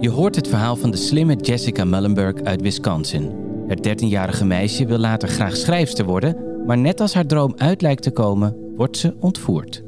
Je hoort het verhaal van de slimme Jessica Mullenberg uit Wisconsin. Het 13-jarige meisje wil later graag schrijfster worden, maar net als haar droom uit lijkt te komen, wordt ze ontvoerd.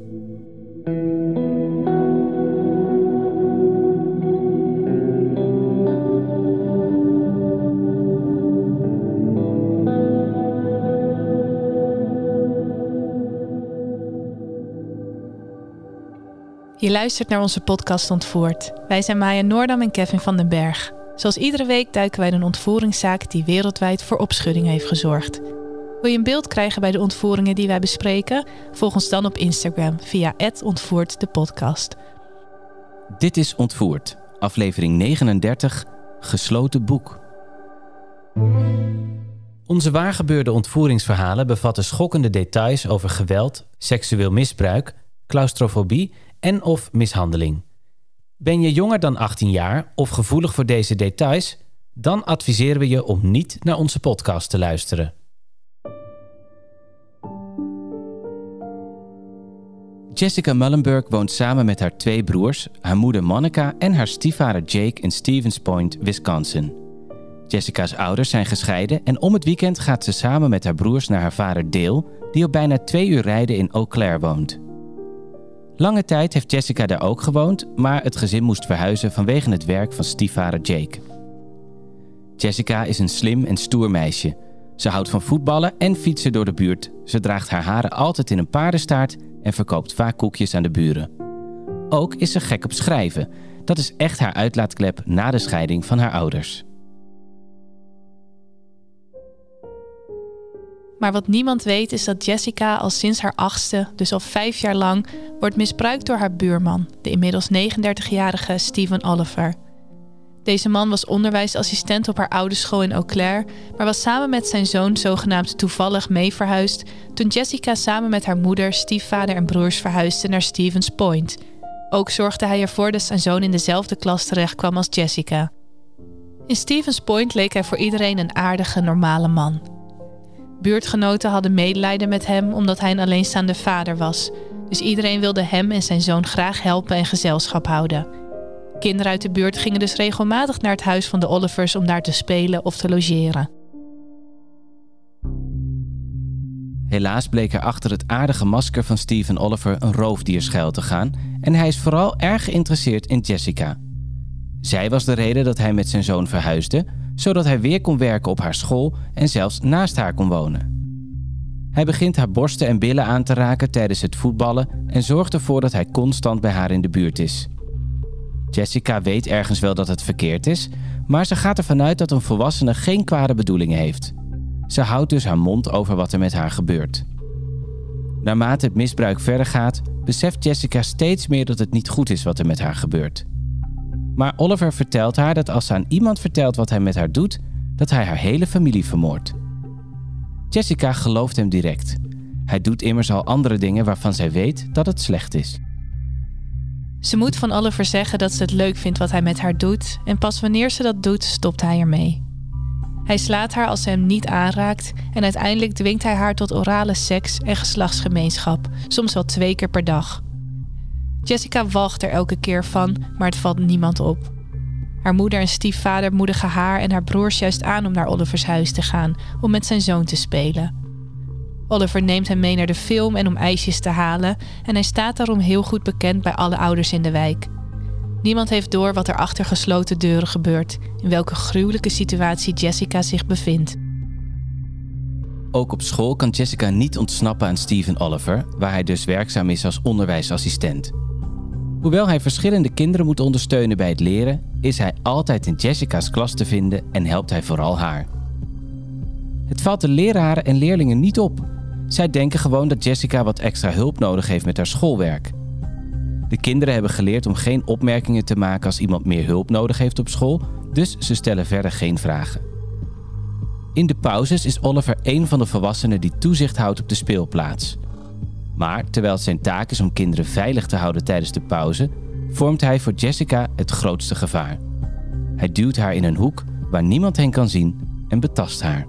Je luistert naar onze podcast Ontvoerd. Wij zijn Maya Noordam en Kevin van den Berg. Zoals iedere week duiken wij een ontvoeringszaak die wereldwijd voor opschudding heeft gezorgd. Wil je een beeld krijgen bij de ontvoeringen die wij bespreken? Volg ons dan op Instagram via ontvoerd de podcast. Dit is Ontvoerd, aflevering 39, Gesloten boek. Onze waargebeurde ontvoeringsverhalen bevatten schokkende details over geweld, seksueel misbruik, claustrofobie en of mishandeling. Ben je jonger dan 18 jaar of gevoelig voor deze details? Dan adviseren we je om niet naar onze podcast te luisteren. Jessica Mullenberg woont samen met haar twee broers, haar moeder Monica en haar stiefvader Jake in Stevens Point, Wisconsin. Jessica's ouders zijn gescheiden en om het weekend gaat ze samen met haar broers naar haar vader Dale, die op bijna twee uur rijden in Eau Claire woont. Lange tijd heeft Jessica daar ook gewoond, maar het gezin moest verhuizen vanwege het werk van stiefvader Jake. Jessica is een slim en stoer meisje. Ze houdt van voetballen en fietsen door de buurt. Ze draagt haar haren altijd in een paardenstaart en verkoopt vaak koekjes aan de buren. Ook is ze gek op schrijven. Dat is echt haar uitlaatklep na de scheiding van haar ouders. Maar wat niemand weet is dat Jessica al sinds haar achtste, dus al vijf jaar lang, wordt misbruikt door haar buurman, de inmiddels 39-jarige Stephen Oliver. Deze man was onderwijsassistent op haar oude school in Eau Claire, maar was samen met zijn zoon zogenaamd toevallig mee verhuisd toen Jessica samen met haar moeder, stiefvader en broers verhuisde naar Stevens Point. Ook zorgde hij ervoor dat zijn zoon in dezelfde klas terecht kwam als Jessica. In Stevens Point leek hij voor iedereen een aardige, normale man. Buurtgenoten hadden medelijden met hem omdat hij een alleenstaande vader was. Dus iedereen wilde hem en zijn zoon graag helpen en gezelschap houden. Kinderen uit de buurt gingen dus regelmatig naar het huis van de Olivers om daar te spelen of te logeren. Helaas bleek er achter het aardige masker van Stephen Oliver een roofdier schuil te gaan en hij is vooral erg geïnteresseerd in Jessica. Zij was de reden dat hij met zijn zoon verhuisde, zodat hij weer kon werken op haar school en zelfs naast haar kon wonen. Hij begint haar borsten en billen aan te raken tijdens het voetballen en zorgt ervoor dat hij constant bij haar in de buurt is. Jessica weet ergens wel dat het verkeerd is, maar ze gaat ervan uit dat een volwassene geen kwade bedoelingen heeft. Ze houdt dus haar mond over wat er met haar gebeurt. Naarmate het misbruik verder gaat, beseft Jessica steeds meer dat het niet goed is wat er met haar gebeurt. Maar Oliver vertelt haar dat als ze aan iemand vertelt wat hij met haar doet, dat hij haar hele familie vermoordt. Jessica gelooft hem direct. Hij doet immers al andere dingen waarvan zij weet dat het slecht is. Ze moet van Oliver zeggen dat ze het leuk vindt wat hij met haar doet en pas wanneer ze dat doet, stopt hij ermee. Hij slaat haar als ze hem niet aanraakt en uiteindelijk dwingt hij haar tot orale seks en geslachtsgemeenschap, soms wel twee keer per dag. Jessica walgt er elke keer van, maar het valt niemand op. Haar moeder en stiefvader moedigen haar en haar broers juist aan om naar Olivers huis te gaan om met zijn zoon te spelen. Oliver neemt hem mee naar de film en om ijsjes te halen en hij staat daarom heel goed bekend bij alle ouders in de wijk. Niemand heeft door wat er achter gesloten deuren gebeurt, in welke gruwelijke situatie Jessica zich bevindt. Ook op school kan Jessica niet ontsnappen aan Steven Oliver, waar hij dus werkzaam is als onderwijsassistent. Hoewel hij verschillende kinderen moet ondersteunen bij het leren, is hij altijd in Jessica's klas te vinden en helpt hij vooral haar. Het valt de leraren en leerlingen niet op. Zij denken gewoon dat Jessica wat extra hulp nodig heeft met haar schoolwerk. De kinderen hebben geleerd om geen opmerkingen te maken als iemand meer hulp nodig heeft op school, dus ze stellen verder geen vragen. In de pauzes is Oliver een van de volwassenen die toezicht houdt op de speelplaats. Maar terwijl het zijn taak is om kinderen veilig te houden tijdens de pauze, vormt hij voor Jessica het grootste gevaar. Hij duwt haar in een hoek waar niemand hen kan zien en betast haar.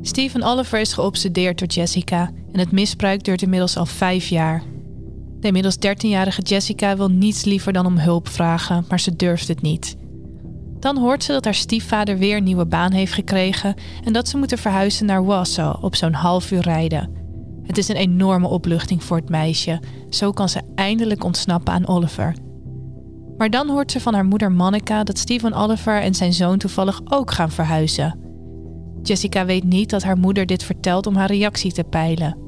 Stephen Oliver is geobsedeerd door Jessica en het misbruik duurt inmiddels al vijf jaar. De inmiddels 13-jarige Jessica wil niets liever dan om hulp vragen, maar ze durft het niet. Dan hoort ze dat haar stiefvader weer een nieuwe baan heeft gekregen en dat ze moeten verhuizen naar Wausau op zo'n half uur rijden. Het is een enorme opluchting voor het meisje. Zo kan ze eindelijk ontsnappen aan Oliver. Maar dan hoort ze van haar moeder Monica dat Stephen Oliver en zijn zoon toevallig ook gaan verhuizen. Jessica weet niet dat haar moeder dit vertelt om haar reactie te peilen.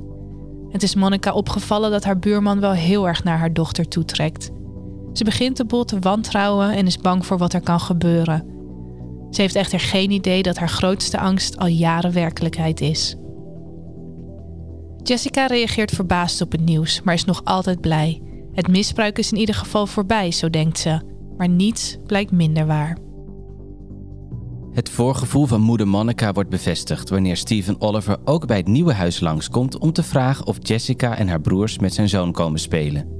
Het is Monica opgevallen dat haar buurman wel heel erg naar haar dochter toetrekt. Ze begint de boel te wantrouwen en is bang voor wat er kan gebeuren. Ze heeft echter geen idee dat haar grootste angst al jaren werkelijkheid is. Jessica reageert verbaasd op het nieuws, maar is nog altijd blij. Het misbruik is in ieder geval voorbij, zo denkt ze. Maar niets blijkt minder waar. Het voorgevoel van moeder Monica wordt bevestigd wanneer Stephen Oliver ook bij het nieuwe huis langskomt om te vragen of Jessica en haar broers met zijn zoon komen spelen.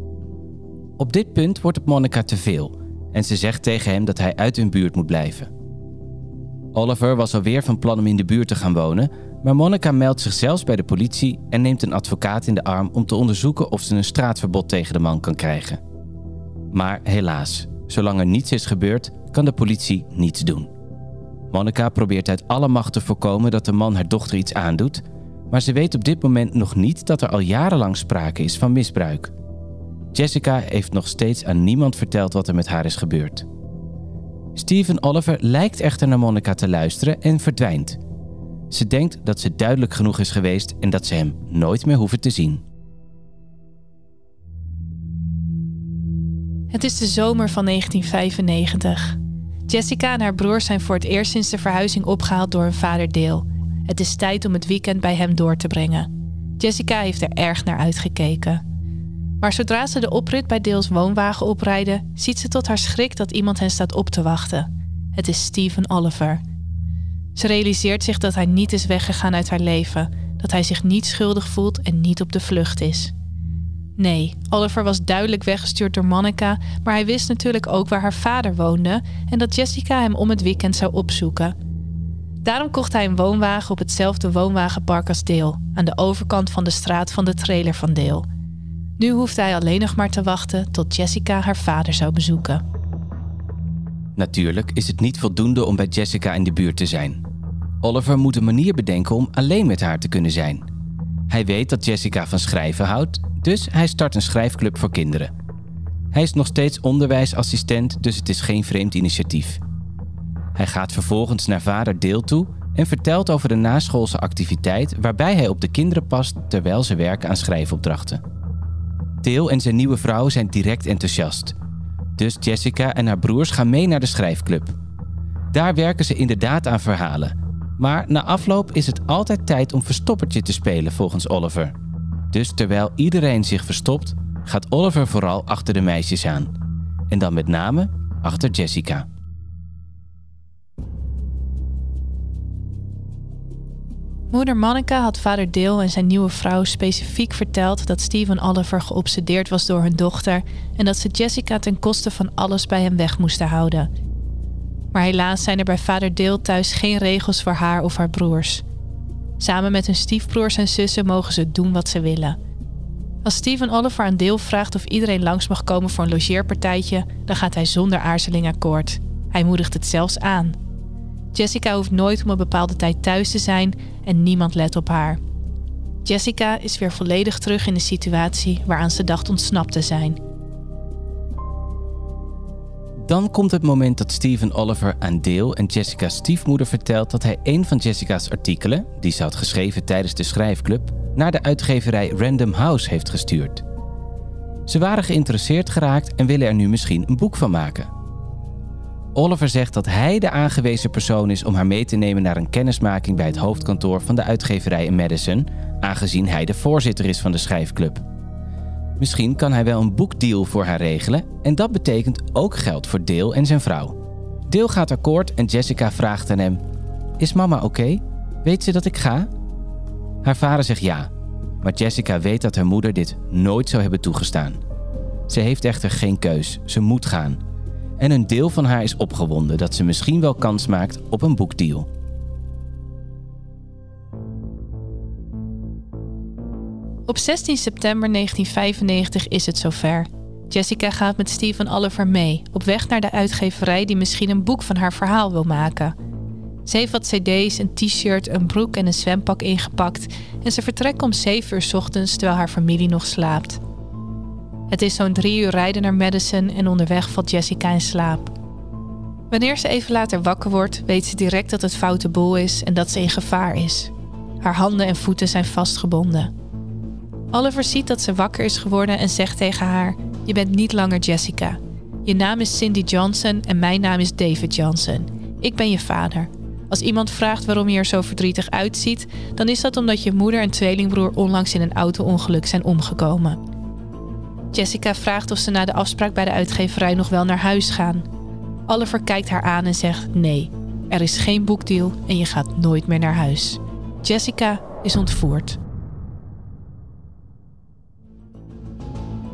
Op dit punt wordt het Monica te veel en ze zegt tegen hem dat hij uit hun buurt moet blijven. Oliver was alweer van plan om in de buurt te gaan wonen, maar Monica meldt zich zelfs bij de politie en neemt een advocaat in de arm om te onderzoeken of ze een straatverbod tegen de man kan krijgen. Maar helaas, zolang er niets is gebeurd, kan de politie niets doen. Monica probeert uit alle macht te voorkomen dat de man haar dochter iets aandoet, maar ze weet op dit moment nog niet dat er al jarenlang sprake is van misbruik. Jessica heeft nog steeds aan niemand verteld wat er met haar is gebeurd. Steven Oliver lijkt echter naar Monica te luisteren en verdwijnt. Ze denkt dat ze duidelijk genoeg is geweest en dat ze hem nooit meer hoeven te zien. Het is de zomer van 1995. Jessica en haar broers zijn voor het eerst sinds de verhuizing opgehaald door hun vader Dale. Het is tijd om het weekend bij hem door te brengen. Jessica heeft er erg naar uitgekeken. Maar zodra ze de oprit bij Dales woonwagen oprijden, ziet ze tot haar schrik dat iemand hen staat op te wachten. Het is Stephen Oliver. Ze realiseert zich dat hij niet is weggegaan uit haar leven, dat hij zich niet schuldig voelt en niet op de vlucht is. Nee, Oliver was duidelijk weggestuurd door Monica, maar hij wist natuurlijk ook waar haar vader woonde en dat Jessica hem om het weekend zou opzoeken. Daarom kocht hij een woonwagen op hetzelfde woonwagenpark als Dale, aan de overkant van de straat van de trailer van Dale. Nu hoeft hij alleen nog maar te wachten tot Jessica haar vader zou bezoeken. Natuurlijk is het niet voldoende om bij Jessica in de buurt te zijn. Oliver moet een manier bedenken om alleen met haar te kunnen zijn. Hij weet dat Jessica van schrijven houdt, dus hij start een schrijfclub voor kinderen. Hij is nog steeds onderwijsassistent, dus het is geen vreemd initiatief. Hij gaat vervolgens naar vader Deel toe en vertelt over de naschoolse activiteit waarbij hij op de kinderen past terwijl ze werken aan schrijfopdrachten. Deel en zijn nieuwe vrouw zijn direct enthousiast. Dus Jessica en haar broers gaan mee naar de schrijfclub. Daar werken ze inderdaad aan verhalen. Maar na afloop is het altijd tijd om verstoppertje te spelen volgens Oliver. Dus terwijl iedereen zich verstopt, gaat Oliver vooral achter de meisjes aan. En dan met name achter Jessica. Moeder Monica had vader Dale en zijn nieuwe vrouw specifiek verteld dat Stephen Oliver geobsedeerd was door hun dochter en dat ze Jessica ten koste van alles bij hem weg moesten houden. Maar helaas zijn er bij vader Dale thuis geen regels voor haar of haar broers. Samen met hun stiefbroers en zussen mogen ze doen wat ze willen. Als Stephen Oliver aan Dale vraagt of iedereen langs mag komen voor een logeerpartijtje, dan gaat hij zonder aarzeling akkoord. Hij moedigt het zelfs aan. Jessica hoeft nooit om een bepaalde tijd thuis te zijn en niemand let op haar. Jessica is weer volledig terug in de situatie waaraan ze dacht ontsnapt te zijn. Dan komt het moment dat Stephen Oliver aan Dale en Jessica's stiefmoeder vertelt dat hij een van Jessica's artikelen, die ze had geschreven tijdens de schrijfclub, naar de uitgeverij Random House heeft gestuurd. Ze waren geïnteresseerd geraakt en willen er nu misschien een boek van maken. Oliver zegt dat hij de aangewezen persoon is om haar mee te nemen naar een kennismaking bij het hoofdkantoor van de uitgeverij in Madison, aangezien hij de voorzitter is van de schrijfclub. Misschien kan hij wel een boekdeal voor haar regelen en dat betekent ook geld voor Dale en zijn vrouw. Dale gaat akkoord en Jessica vraagt aan hem: Is mama oké? Weet ze dat ik ga? Haar vader zegt ja, maar Jessica weet dat haar moeder dit nooit zou hebben toegestaan. Ze heeft echter geen keus, ze moet gaan. En een deel van haar is opgewonden dat ze misschien wel kans maakt op een boekdeal. Op 16 september 1995 is het zover. Jessica gaat met Stephen Oliver mee, op weg naar de uitgeverij die misschien een boek van haar verhaal wil maken. Ze heeft wat cd's, een t-shirt, een broek en een zwempak ingepakt en ze vertrekt om 7 uur ochtends terwijl haar familie nog slaapt. Het is zo'n drie uur rijden naar Madison en onderweg valt Jessica in slaap. Wanneer ze even later wakker wordt, weet ze direct dat het foute boel is en dat ze in gevaar is. Haar handen en voeten zijn vastgebonden. Oliver ziet dat ze wakker is geworden en zegt tegen haar: Je bent niet langer Jessica. Je naam is Cindy Johnson en mijn naam is David Johnson. Ik ben je vader. Als iemand vraagt waarom je er zo verdrietig uitziet, dan is dat omdat je moeder en tweelingbroer onlangs in een auto-ongeluk zijn omgekomen. Jessica vraagt of ze na de afspraak bij de uitgeverij nog wel naar huis gaan. Oliver kijkt haar aan en zegt: Nee, er is geen boekdeal en je gaat nooit meer naar huis. Jessica is ontvoerd.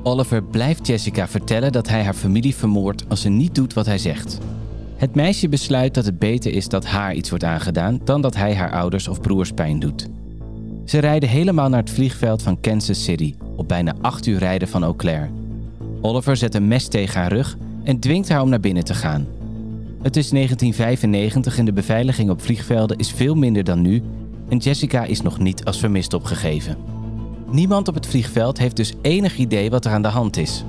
Oliver blijft Jessica vertellen dat hij haar familie vermoordt als ze niet doet wat hij zegt. Het meisje besluit dat het beter is dat haar iets wordt aangedaan dan dat hij haar ouders of broers pijn doet. Ze rijden helemaal naar het vliegveld van Kansas City, op bijna 8 uur rijden van Eau Claire. Oliver zet een mes tegen haar rug en dwingt haar om naar binnen te gaan. Het is 1995 en de beveiliging op vliegvelden is veel minder dan nu en Jessica is nog niet als vermist opgegeven. Niemand op het vliegveld heeft dus enig idee wat er aan de hand is.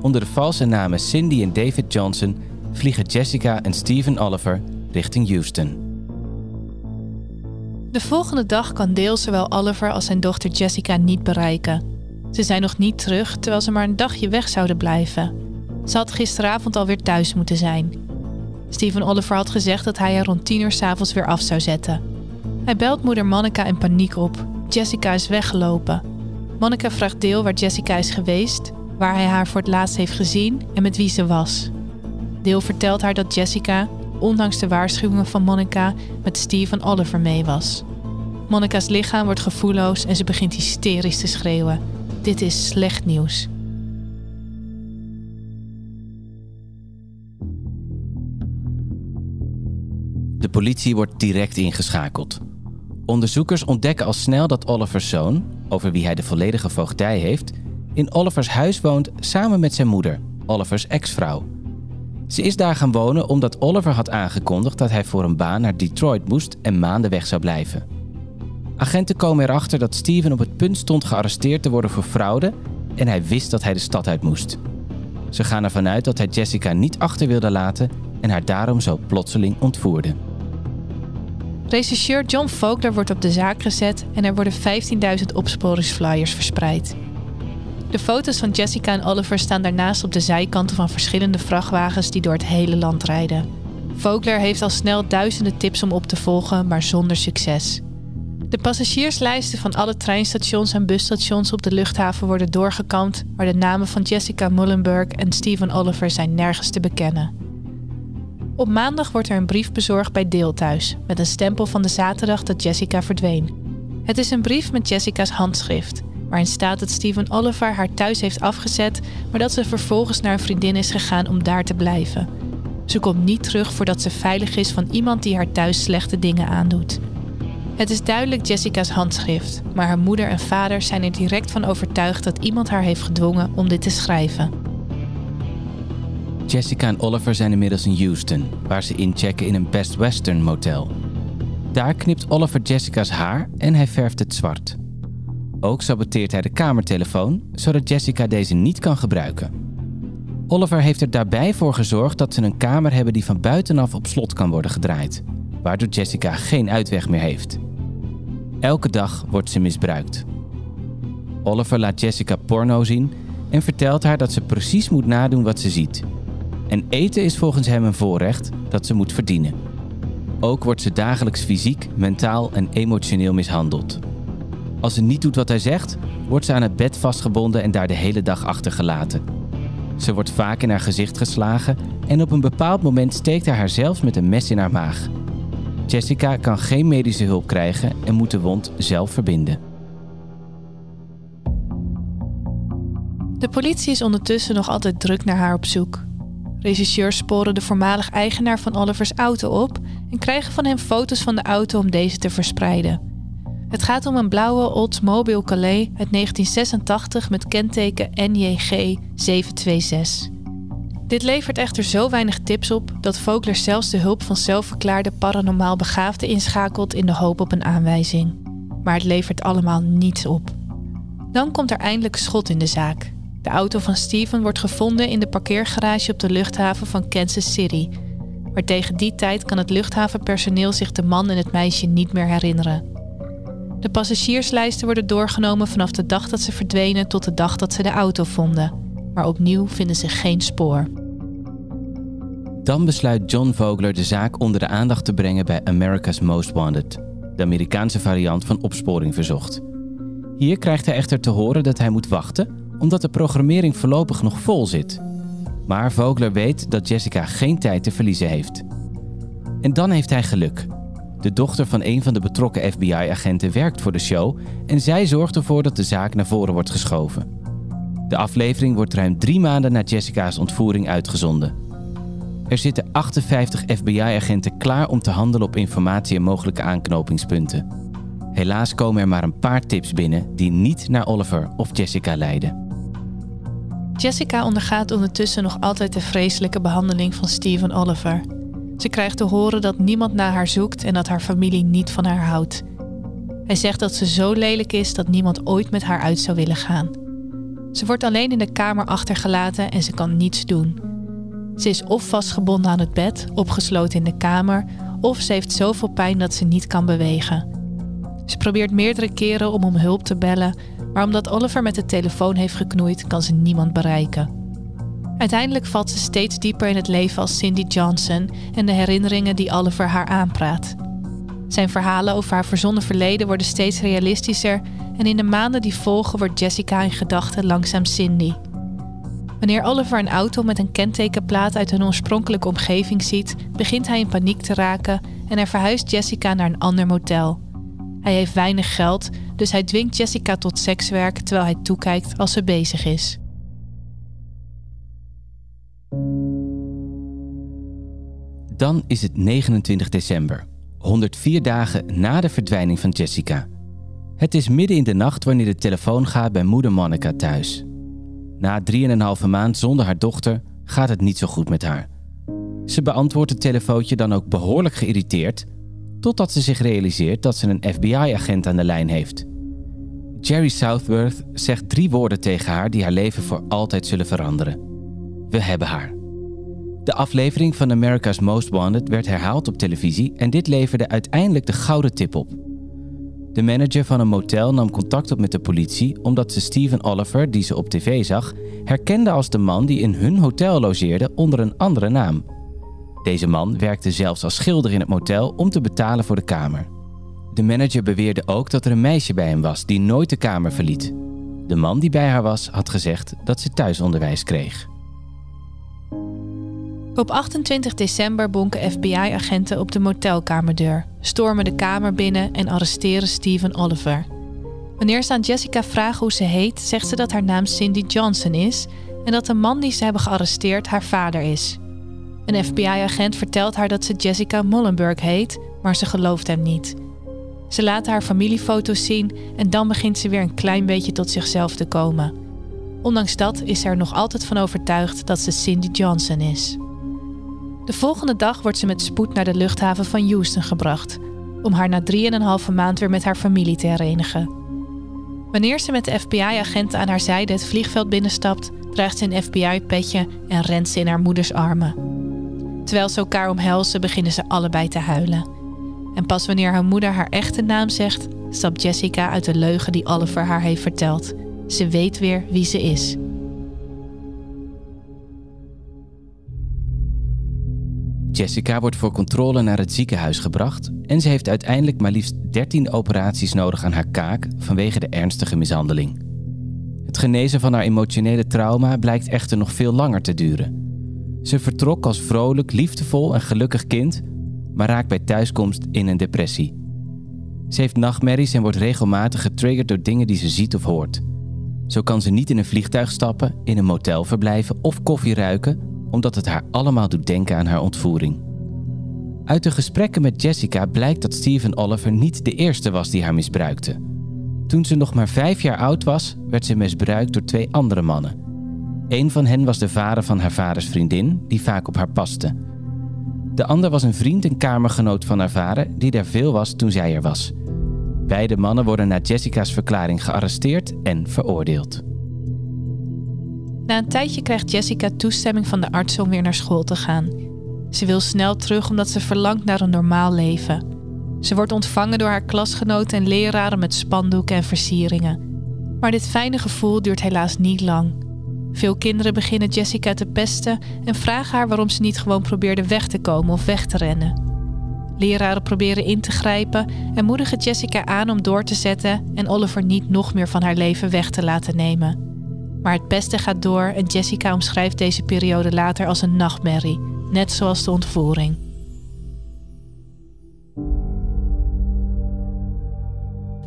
Onder de valse namen Cindy en David Johnson vliegen Jessica en Stephen Oliver richting Houston. De volgende dag kan Dale zowel Oliver als zijn dochter Jessica niet bereiken. Ze zijn nog niet terug, terwijl ze maar een dagje weg zouden blijven. Ze had gisteravond alweer thuis moeten zijn. Stephen Oliver had gezegd dat hij haar rond tien uur s'avonds weer af zou zetten. Hij belt moeder Monica in paniek op. Jessica is weggelopen. Monica vraagt Dale waar Jessica is geweest, waar hij haar voor het laatst heeft gezien en met wie ze was. Dale vertelt haar dat Jessica, ondanks de waarschuwingen van Monica, met Steve Oliver mee was. Monica's lichaam wordt gevoelloos en ze begint hysterisch te schreeuwen. Dit is slecht nieuws. De politie wordt direct ingeschakeld. Onderzoekers ontdekken al snel dat Oliver's zoon, over wie hij de volledige voogdij heeft, in Olivers huis woont samen met zijn moeder, Olivers ex-vrouw. Ze is daar gaan wonen omdat Oliver had aangekondigd dat hij voor een baan naar Detroit moest en maanden weg zou blijven. Agenten komen erachter dat Steven op het punt stond gearresteerd te worden voor fraude en hij wist dat hij de stad uit moest. Ze gaan ervan uit dat hij Jessica niet achter wilde laten en haar daarom zo plotseling ontvoerde. Rechercheur John Vogler wordt op de zaak gezet en er worden 15.000 opsporingsflyers verspreid. De foto's van Jessica en Oliver staan daarnaast op de zijkanten van verschillende vrachtwagens die door het hele land rijden. Vogler heeft al snel duizenden tips om op te volgen, maar zonder succes. De passagierslijsten van alle treinstations en busstations op de luchthaven worden doorgekamd, maar de namen van Jessica Mullenberg en Stephen Oliver zijn nergens te bekennen. Op maandag wordt er een brief bezorgd bij Deel thuis, met een stempel van de zaterdag dat Jessica verdween. Het is een brief met Jessica's handschrift waarin staat dat Steven Oliver haar thuis heeft afgezet, maar dat ze vervolgens naar een vriendin is gegaan om daar te blijven. Ze komt niet terug voordat ze veilig is van iemand die haar thuis slechte dingen aandoet. Het is duidelijk Jessica's handschrift, maar haar moeder en vader zijn er direct van overtuigd dat iemand haar heeft gedwongen om dit te schrijven. Jessica en Oliver zijn inmiddels in Houston, waar ze inchecken in een Best Western motel. Daar knipt Oliver Jessica's haar en hij verft het zwart. Ook saboteert hij de kamertelefoon, zodat Jessica deze niet kan gebruiken. Oliver heeft er daarbij voor gezorgd dat ze een kamer hebben die van buitenaf op slot kan worden gedraaid, waardoor Jessica geen uitweg meer heeft. Elke dag wordt ze misbruikt. Oliver laat Jessica porno zien en vertelt haar dat ze precies moet nadoen wat ze ziet. En eten is volgens hem een voorrecht dat ze moet verdienen. Ook wordt ze dagelijks fysiek, mentaal en emotioneel mishandeld. Als ze niet doet wat hij zegt, wordt ze aan het bed vastgebonden en daar de hele dag achtergelaten. Ze wordt vaak in haar gezicht geslagen en op een bepaald moment steekt hij haar zelfs met een mes in haar maag. Jessica kan geen medische hulp krijgen en moet de wond zelf verbinden. De politie is ondertussen nog altijd druk naar haar op zoek. Regisseurs sporen de voormalig eigenaar van Olivers auto op en krijgen van hem foto's van de auto om deze te verspreiden. Het gaat om een blauwe Oldsmobile Calais uit 1986 met kenteken NJG 726. Dit levert echter zo weinig tips op dat Vogler zelfs de hulp van zelfverklaarde paranormaal begaafden inschakelt in de hoop op een aanwijzing. Maar het levert allemaal niets op. Dan komt er eindelijk schot in de zaak. De auto van Steven wordt gevonden in de parkeergarage op de luchthaven van Kansas City. Maar tegen die tijd kan het luchthavenpersoneel zich de man en het meisje niet meer herinneren. De passagierslijsten worden doorgenomen vanaf de dag dat ze verdwenen tot de dag dat ze de auto vonden. Maar opnieuw vinden ze geen spoor. Dan besluit John Vogler de zaak onder de aandacht te brengen bij America's Most Wanted, de Amerikaanse variant van opsporing verzocht. Hier krijgt hij echter te horen dat hij moet wachten omdat de programmering voorlopig nog vol zit. Maar Vogler weet dat Jessica geen tijd te verliezen heeft. En dan heeft hij geluk. De dochter van een van de betrokken FBI-agenten werkt voor de show en zij zorgt ervoor dat de zaak naar voren wordt geschoven. De aflevering wordt ruim drie maanden na Jessica's ontvoering uitgezonden. Er zitten 58 FBI-agenten klaar om te handelen op informatie en mogelijke aanknopingspunten. Helaas komen er maar een paar tips binnen die niet naar Oliver of Jessica leiden. Jessica ondergaat ondertussen nog altijd de vreselijke behandeling van Steven Oliver. Ze krijgt te horen dat niemand naar haar zoekt en dat haar familie niet van haar houdt. Hij zegt dat ze zo lelijk is dat niemand ooit met haar uit zou willen gaan. Ze wordt alleen in de kamer achtergelaten en ze kan niets doen. Ze is of vastgebonden aan het bed, opgesloten in de kamer, of ze heeft zoveel pijn dat ze niet kan bewegen. Ze probeert meerdere keren om om hulp te bellen, maar omdat Oliver met de telefoon heeft geknoeid, kan ze niemand bereiken. Uiteindelijk valt ze steeds dieper in het leven als Cindy Johnson en de herinneringen die Oliver haar aanpraat. Zijn verhalen over haar verzonnen verleden worden steeds realistischer en in de maanden die volgen wordt Jessica in gedachten langzaam Cindy. Wanneer Oliver een auto met een kentekenplaat uit hun oorspronkelijke omgeving ziet, begint hij in paniek te raken en er verhuist Jessica naar een ander motel. Hij heeft weinig geld, dus hij dwingt Jessica tot sekswerk terwijl hij toekijkt als ze bezig is. Dan is het 29 december, 104 dagen na de verdwijning van Jessica. Het is midden in de nacht wanneer de telefoon gaat bij moeder Monica thuis. Na 3,5 maand zonder haar dochter gaat het niet zo goed met haar. Ze beantwoordt het telefoontje dan ook behoorlijk geïrriteerd, totdat ze zich realiseert dat ze een FBI-agent aan de lijn heeft. Jerry Southworth zegt drie woorden tegen haar die haar leven voor altijd zullen veranderen. We hebben haar. De aflevering van America's Most Wanted werd herhaald op televisie en dit leverde uiteindelijk de gouden tip op. De manager van een motel nam contact op met de politie omdat ze Steven Oliver, die ze op tv zag, herkende als de man die in hun hotel logeerde onder een andere naam. Deze man werkte zelfs als schilder in het motel om te betalen voor de kamer. De manager beweerde ook dat er een meisje bij hem was die nooit de kamer verliet. De man die bij haar was had gezegd dat ze thuisonderwijs kreeg. Op 28 december bonken FBI-agenten op de motelkamerdeur, stormen de kamer binnen en arresteren Steven Oliver. Wanneer ze aan Jessica vragen hoe ze heet, zegt ze dat haar naam Cindy Johnson is en dat de man die ze hebben gearresteerd haar vader is. Een FBI-agent vertelt haar dat ze Jessica Mollenberg heet, maar ze gelooft hem niet. Ze laat haar familiefoto's zien en dan begint ze weer een klein beetje tot zichzelf te komen. Ondanks dat is ze er nog altijd van overtuigd dat ze Cindy Johnson is. De volgende dag wordt ze met spoed naar de luchthaven van Houston gebracht, om haar na 3,5 maand weer met haar familie te herenigen. Wanneer ze met de FBI-agent aan haar zijde het vliegveld binnenstapt, draagt ze een FBI-petje en rent ze in haar moeders armen. Terwijl ze elkaar omhelzen, beginnen ze allebei te huilen. En pas wanneer haar moeder haar echte naam zegt, stapt Jessica uit de leugen die Oliver haar heeft verteld. Ze weet weer wie ze is. Jessica wordt voor controle naar het ziekenhuis gebracht en ze heeft uiteindelijk maar liefst 13 operaties nodig aan haar kaak vanwege de ernstige mishandeling. Het genezen van haar emotionele trauma blijkt echter nog veel langer te duren. Ze vertrok als vrolijk, liefdevol en gelukkig kind, maar raakt bij thuiskomst in een depressie. Ze heeft nachtmerries en wordt regelmatig getriggerd door dingen die ze ziet of hoort. Zo kan ze niet in een vliegtuig stappen, in een motel verblijven of koffie ruiken, omdat het haar allemaal doet denken aan haar ontvoering. Uit de gesprekken met Jessica blijkt dat Stephen Oliver niet de eerste was die haar misbruikte. Toen ze nog maar vijf jaar oud was, werd ze misbruikt door twee andere mannen. Een van hen was de vader van haar vaders vriendin, die vaak op haar paste. De ander was een vriend en kamergenoot van haar vader, die daar veel was toen zij er was. Beide mannen worden na Jessica's verklaring gearresteerd en veroordeeld. Na een tijdje krijgt Jessica toestemming van de arts om weer naar school te gaan. Ze wil snel terug omdat ze verlangt naar een normaal leven. Ze wordt ontvangen door haar klasgenoten en leraren met spandoeken en versieringen. Maar dit fijne gevoel duurt helaas niet lang. Veel kinderen beginnen Jessica te pesten en vragen haar waarom ze niet gewoon probeerde weg te komen of weg te rennen. Leraren proberen in te grijpen en moedigen Jessica aan om door te zetten en Oliver niet nog meer van haar leven weg te laten nemen. Maar het beste gaat door en Jessica omschrijft deze periode later als een nachtmerrie, net zoals de ontvoering.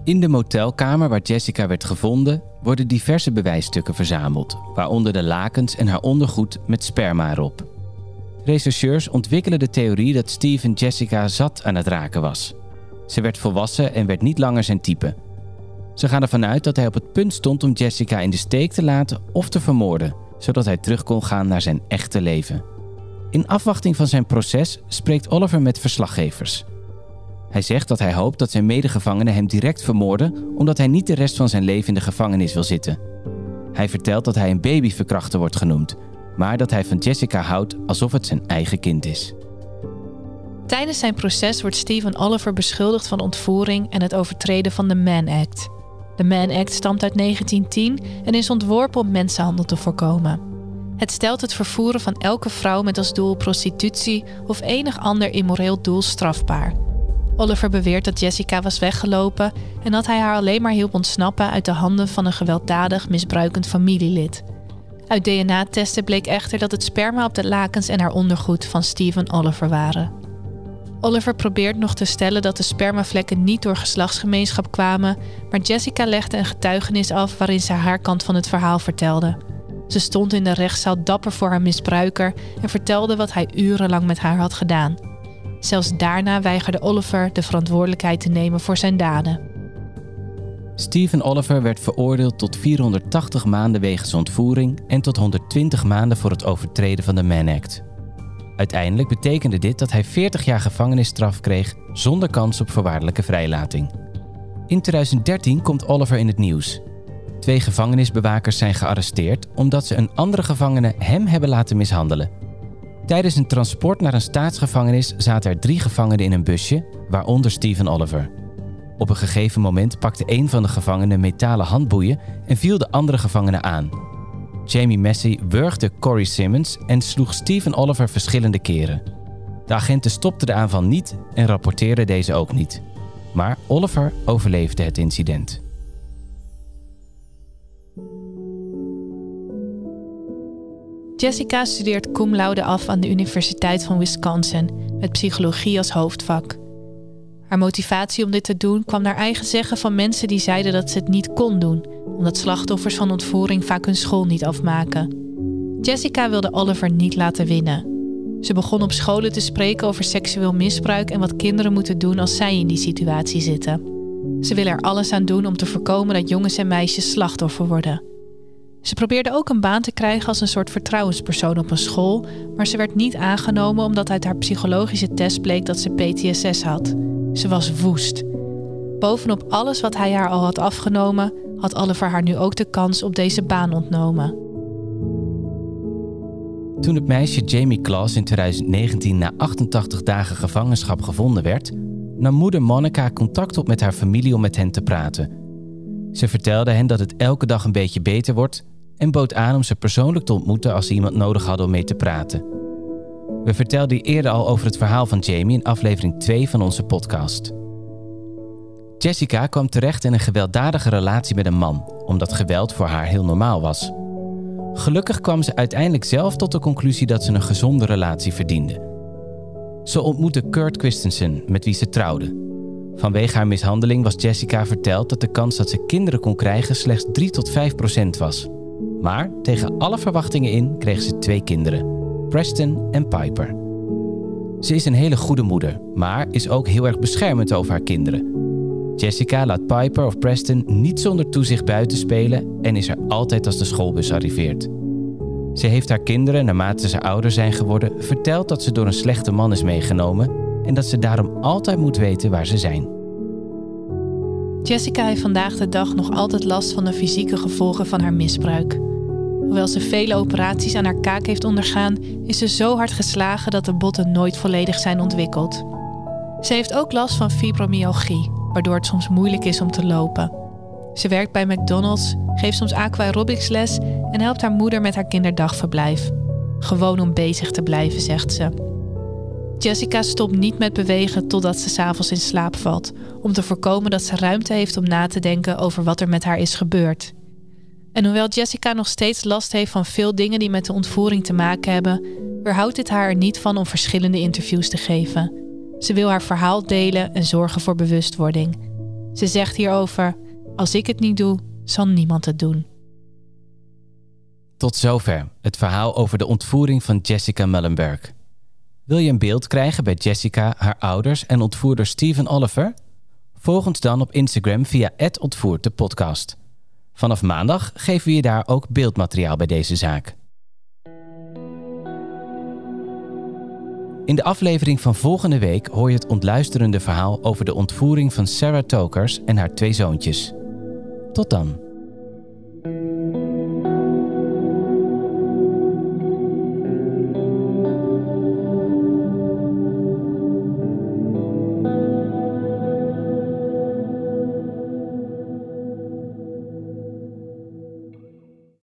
In de motelkamer waar Jessica werd gevonden, worden diverse bewijsstukken verzameld, waaronder de lakens en haar ondergoed met sperma erop. Rechercheurs ontwikkelen de theorie dat Steven Jessica zat aan het raken was. Ze werd volwassen en werd niet langer zijn type. Ze gaan ervan uit dat hij op het punt stond om Jessica in de steek te laten of te vermoorden, zodat hij terug kon gaan naar zijn echte leven. In afwachting van zijn proces spreekt Oliver met verslaggevers. Hij zegt dat hij hoopt dat zijn medegevangenen hem direct vermoorden, omdat hij niet de rest van zijn leven in de gevangenis wil zitten. Hij vertelt dat hij een babyverkrachter wordt genoemd, maar dat hij van Jessica houdt alsof het zijn eigen kind is. Tijdens zijn proces wordt Stephen Oliver beschuldigd van ontvoering en het overtreden van de Mann Act. De Mann Act stamt uit 1910 en is ontworpen om mensenhandel te voorkomen. Het stelt het vervoeren van elke vrouw met als doel prostitutie of enig ander immoreel doel strafbaar. Oliver beweert dat Jessica was weggelopen en dat hij haar alleen maar hielp ontsnappen uit de handen van een gewelddadig misbruikend familielid. Uit DNA-testen bleek echter dat het sperma op de lakens en haar ondergoed van Stephen Oliver waren. Oliver probeert nog te stellen dat de spermavlekken niet door geslachtsgemeenschap kwamen, maar Jessica legde een getuigenis af waarin ze haar kant van het verhaal vertelde. Ze stond in de rechtszaal dapper voor haar misbruiker en vertelde wat hij urenlang met haar had gedaan. Zelfs daarna weigerde Oliver de verantwoordelijkheid te nemen voor zijn daden. Stephen Oliver werd veroordeeld tot 480 maanden wegens ontvoering en tot 120 maanden voor het overtreden van de Mann Act. Uiteindelijk betekende dit dat hij 40 jaar gevangenisstraf kreeg zonder kans op voorwaardelijke vrijlating. In 2013 komt Oliver in het nieuws. Twee gevangenisbewakers zijn gearresteerd omdat ze een andere gevangene hem hebben laten mishandelen. Tijdens een transport naar een staatsgevangenis zaten er drie gevangenen in een busje, waaronder Stephen Oliver. Op een gegeven moment pakte een van de gevangenen metalen handboeien en viel de andere gevangenen aan. Jamie Massey wurgde Corey Simmons en sloeg Stephen Oliver verschillende keren. De agenten stopten de aanval niet en rapporteerden deze ook niet. Maar Oliver overleefde het incident. Jessica studeert cum laude af aan de Universiteit van Wisconsin met psychologie als hoofdvak. Haar motivatie om dit te doen kwam naar eigen zeggen van mensen die zeiden dat ze het niet kon doen, omdat slachtoffers van ontvoering vaak hun school niet afmaken. Jessica wilde Oliver niet laten winnen. Ze begon op scholen te spreken over seksueel misbruik en wat kinderen moeten doen als zij in die situatie zitten. Ze wil er alles aan doen om te voorkomen dat jongens en meisjes slachtoffer worden. Ze probeerde ook een baan te krijgen als een soort vertrouwenspersoon op een school, maar ze werd niet aangenomen omdat uit haar psychologische test bleek dat ze PTSS had. Ze was woest. Bovenop alles wat hij haar al had afgenomen, had Oliver haar nu ook de kans op deze baan ontnomen. Toen het meisje Jamie Klaas in 2019 na 88 dagen gevangenschap gevonden werd, nam moeder Monica contact op met haar familie om met hen te praten. Ze vertelde hen dat het elke dag een beetje beter wordt en bood aan om ze persoonlijk te ontmoeten als ze iemand nodig hadden om mee te praten. We vertelden eerder al over het verhaal van Jamie in aflevering 2 van onze podcast. Jessica kwam terecht in een gewelddadige relatie met een man, omdat geweld voor haar heel normaal was. Gelukkig kwam ze uiteindelijk zelf tot de conclusie dat ze een gezonde relatie verdiende. Ze ontmoette Kurt Christensen, met wie ze trouwde. Vanwege haar mishandeling was Jessica verteld dat de kans dat ze kinderen kon krijgen slechts 3 tot 5 procent was. Maar tegen alle verwachtingen in kreeg ze twee kinderen, Preston en Piper. Ze is een hele goede moeder, maar is ook heel erg beschermend over haar kinderen. Jessica laat Piper of Preston niet zonder toezicht buiten spelen en is er altijd als de schoolbus arriveert. Ze heeft haar kinderen, naarmate ze ouder zijn geworden, verteld dat ze door een slechte man is meegenomen en dat ze daarom altijd moet weten waar ze zijn. Jessica heeft vandaag de dag nog altijd last van de fysieke gevolgen van haar misbruik. Hoewel ze vele operaties aan haar kaak heeft ondergaan, is ze zo hard geslagen dat de botten nooit volledig zijn ontwikkeld. Ze heeft ook last van fibromyalgie, waardoor het soms moeilijk is om te lopen. Ze werkt bij McDonald's, geeft soms aqua aerobics les en helpt haar moeder met haar kinderdagverblijf. Gewoon om bezig te blijven, zegt ze. Jessica stopt niet met bewegen totdat ze s'avonds in slaap valt, om te voorkomen dat ze ruimte heeft om na te denken over wat er met haar is gebeurd. En hoewel Jessica nog steeds last heeft van veel dingen die met de ontvoering te maken hebben, weerhoudt dit haar er niet van om verschillende interviews te geven. Ze wil haar verhaal delen en zorgen voor bewustwording. Ze zegt hierover: Als ik het niet doe, zal niemand het doen. Tot zover het verhaal over de ontvoering van Jessica Mullenberg. Wil je een beeld krijgen bij Jessica, haar ouders en ontvoerder Steven Oliver? Volg ons dan op Instagram via podcast. Vanaf maandag geven we je daar ook beeldmateriaal bij deze zaak. In de aflevering van volgende week hoor je het ontluisterende verhaal over de ontvoering van Sarah Tokers en haar twee zoontjes. Tot dan.